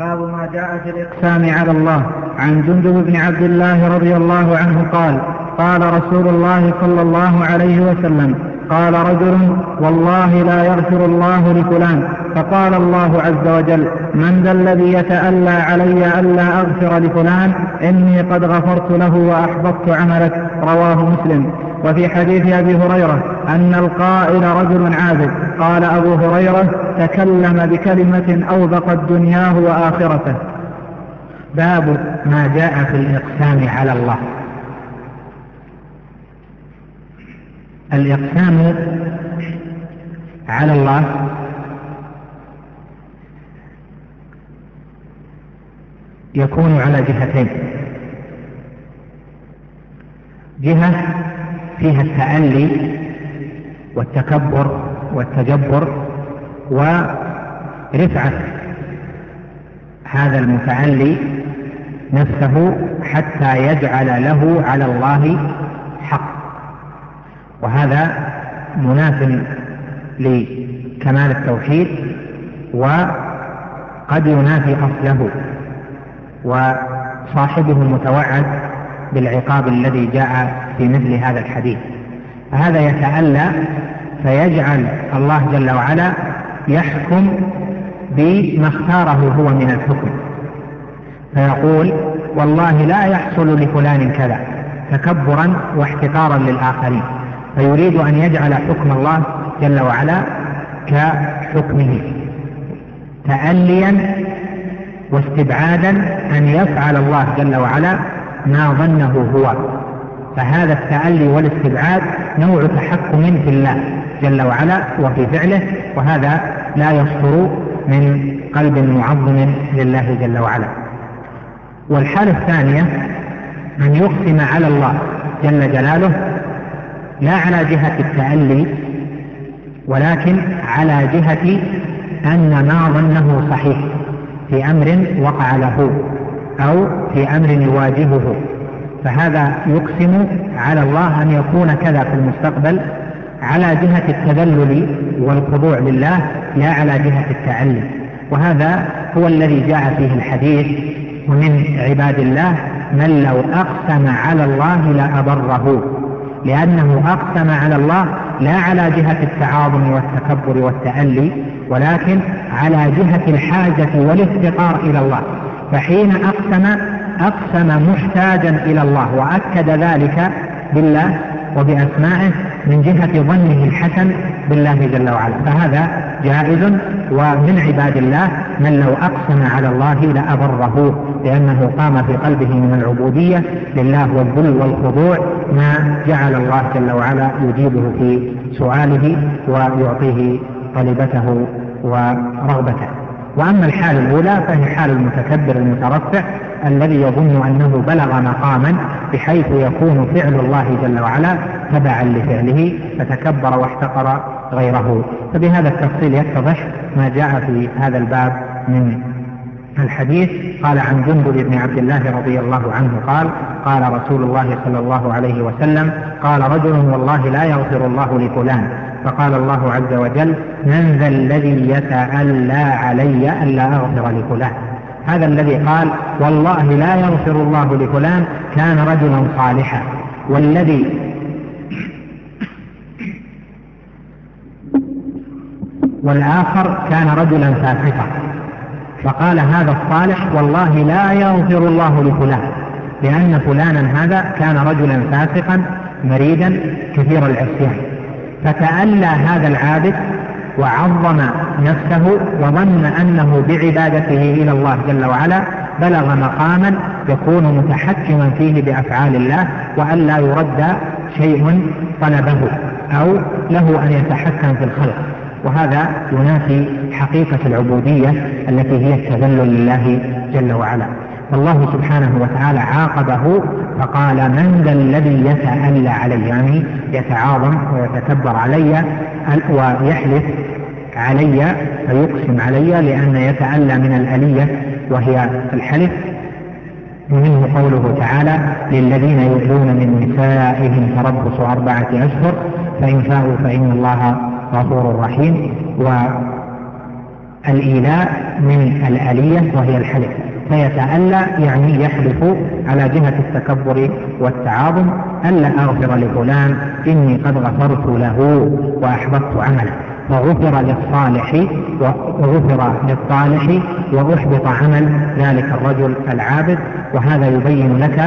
باب ما جاء في الإقسام على الله. عن جندب بن عبد الله رضي الله عنه قال قال رسول الله صلى الله عليه وسلم قال رجل والله لا يغفر الله لفلان. فقال الله عز وجل من ذا الذي يتألى علي ألا أغفر لفلان إني قد غفرت له وأحبطت عملك. رواه مسلم. وفي حديث أبي هريرة أن القائل رجل عابد قال أبو هريرة تكلم بكلمة أوبقت دنياه وآخرته. باب ما جاء في الإقسام على الله. الإقسام على الله يكون على جهتين. جهة فيها التألي والتكبر والتجبر ورفعة هذا المتعلي نفسه حتى يجعل له على الله حق. وهذا مناف لكمال التوحيد وقد ينافي أصله وصاحبه المتوعد بالعقاب الذي جاء في مثل هذا الحديث. فهذا يتألى فيجعل الله جل وعلا يحكم بما اختاره هو من الحكم. فيقول والله لا يحصل لفلان كذا تكبرا واحتقارا للآخرين. فيريد أن يجعل حكم الله جل وعلا كحكمه. تأليا واستبعادا أن يفعل الله جل وعلا ما ظنه هو. فهذا التألي والاستبعاد نوع تحكم في الله جل وعلا وفي فعله وهذا لا يصدر من قلب معظم لله جل وعلا. والحالة الثانية أن يقسم على الله جل جلاله لا على جهة التألي ولكن على جهة أن ما ظنه صحيح في أمر وقع له أو في أمر يواجهه. فهذا يقسم على الله أن يكون كذا في المستقبل على جهة التذلل والخضوع لله لا على جهة التعلي وهذا هو الذي جاء فيه الحديث ومن عباد الله من لو أقسم على الله لأبره. لأنه أقسم على الله لا على جهة التعاظم والتكبر والتألي ولكن على جهة الحاجة والافتقار إلى الله. فحين أقسم أقسم محتاجا إلى الله وأكد ذلك بالله وبأسمائه من جهة ظنه الحسن بالله جل وعلا. فهذا جائز ومن عباد الله من لو أقسم على الله لأبره لأنه قام في قلبه من العبودية لله والذل والخضوع ما جعل الله جل وعلا يجيبه في سؤاله ويعطيه طلبته ورغبته. وأما الحال الأولى فهي حال المتكبر المترفع الذي يظن أنه بلغ مقاما بحيث يكون فعل الله جل وعلا تبعا لفعله فتكبر واحتقر غيره. فبهذا التفصيل يتضح ما جاء في هذا الباب من الحديث. قال عن جندب بن عبد الله رضي الله عنه قال قال رسول الله صلى الله عليه وسلم قال رجل والله لا يغفر الله لفلان. فقال الله عز وجل من ذا الذي يتألى علي ألا أغفر لفلان. هذا الذي قال والله لا يغفر الله لفلان كان رجلا صالحا. والذي والآخر كان رجلا فاسقا. فقال هذا الصالح والله لا يغفر الله لفلان لأن فلانا هذا كان رجلا فاسقا مريدا كثير العصيان. فتألى هذا العابد وعظم نفسه وظن أنه بعبادته إلى الله جل وعلا بلغ مقاما يكون متحكما فيه بأفعال الله وأن لا يرد شيء طلبه أو له أن يتحكم في الخلق. وهذا ينافي حقيقة العبودية التي هي التذلل لله جل وعلا. فالله سبحانه وتعالى عاقبه فقال من ذا الذي يتألى علي؟ يعني يتعاظم ويتكبر علي ويحلف علي فيقسم علي لأن يتألى من الألية وهي الحلف. ومنه قوله تعالى للذين يؤذون من نسائهم تربص أربعة أشهر فإن فاءوا فإن الله غفور رحيم. الإيلاء من الآلية وهي الحلف. فيتألى يعني يحلف على جهة التكبر والتعاظم ألا أغفر لفلان إني قد غفرت له وأحبطت عمله. وغفر للصالح وغفر للصالح وأحبط عمل ذلك الرجل العابد وهذا يبين لك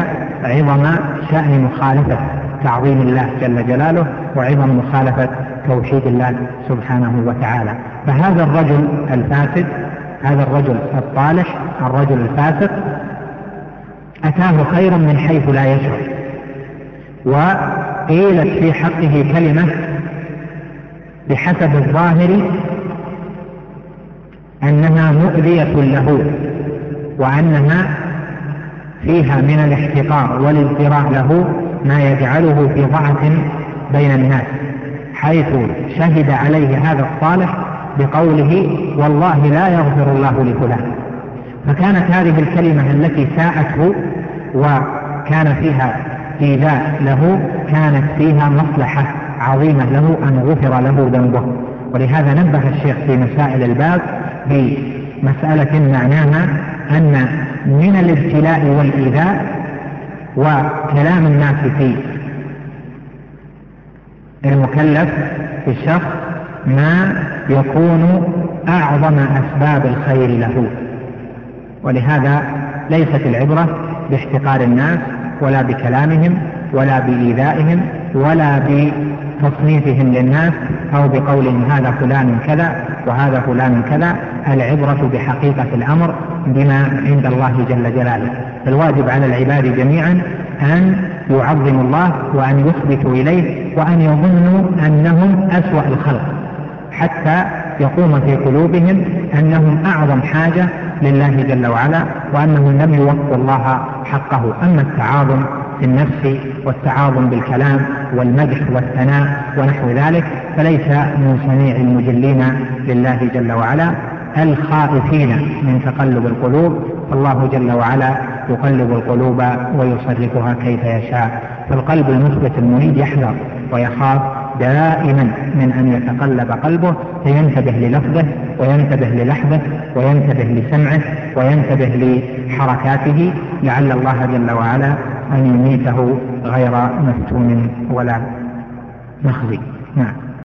عظم شأن مخالفة تعظيم الله جل جلاله وعظم مخالفة توحيد الله سبحانه وتعالى. فهذا الرجل الفاسد هذا الرجل الصالح الرجل الفاسق أتاه خيرا من حيث لا يشعر وقيلت في حقه كلمة بحسب الظاهر أنها مؤذية له وأنها فيها من الاحتقار والازدراء له ما يجعله في ضعف بين الناس حيث شهد عليه هذا الصالح بقوله والله لا يغفر الله لفلان. فكانت هذه الكلمة التي ساءته وكان فيها إيذاء له كانت فيها مصلحة عظيمة له أن غفر له ذنبه. ولهذا نبه الشيخ في مسائل الباب بمسألة معناها أن من الابتلاء والإيذاء وكلام الناس في المكلف في الشخص ما يكون أعظم أسباب الخير له. ولهذا ليست العبرة باحتقار الناس ولا بكلامهم ولا بإيذائهم ولا بتصنيفهم للناس أو بقولهم هذا فلان كذا وهذا فلان كذا. العبرة بحقيقة الأمر بما عند الله جل جلاله. فالواجب على العباد جميعا أن يعظموا الله وأن يثبتوا إليه وأن يظنوا أنهم أسوأ الخلق. حتى يقوم في قلوبهم أنهم أعظم حاجة لله جل وعلا وأنهم لم يوفوا الله حقه. أما التعاظم في النفس والتعاظم بالكلام والمدح والثناء ونحو ذلك فليس من صنيع المجلين لله جل وعلا الخائفين من تقلب القلوب. فالله جل وعلا يقلب القلوب ويصرفها كيف يشاء. فالقلب المثبت المريد يحذر ويخاف دائما من أن يتقلب قلبه فينتبه للفظه وينتبه للحظه وينتبه لسمعه وينتبه لحركاته لعل الله جل وعلا أن يميته غير مفتون ولا مخزي. نعم.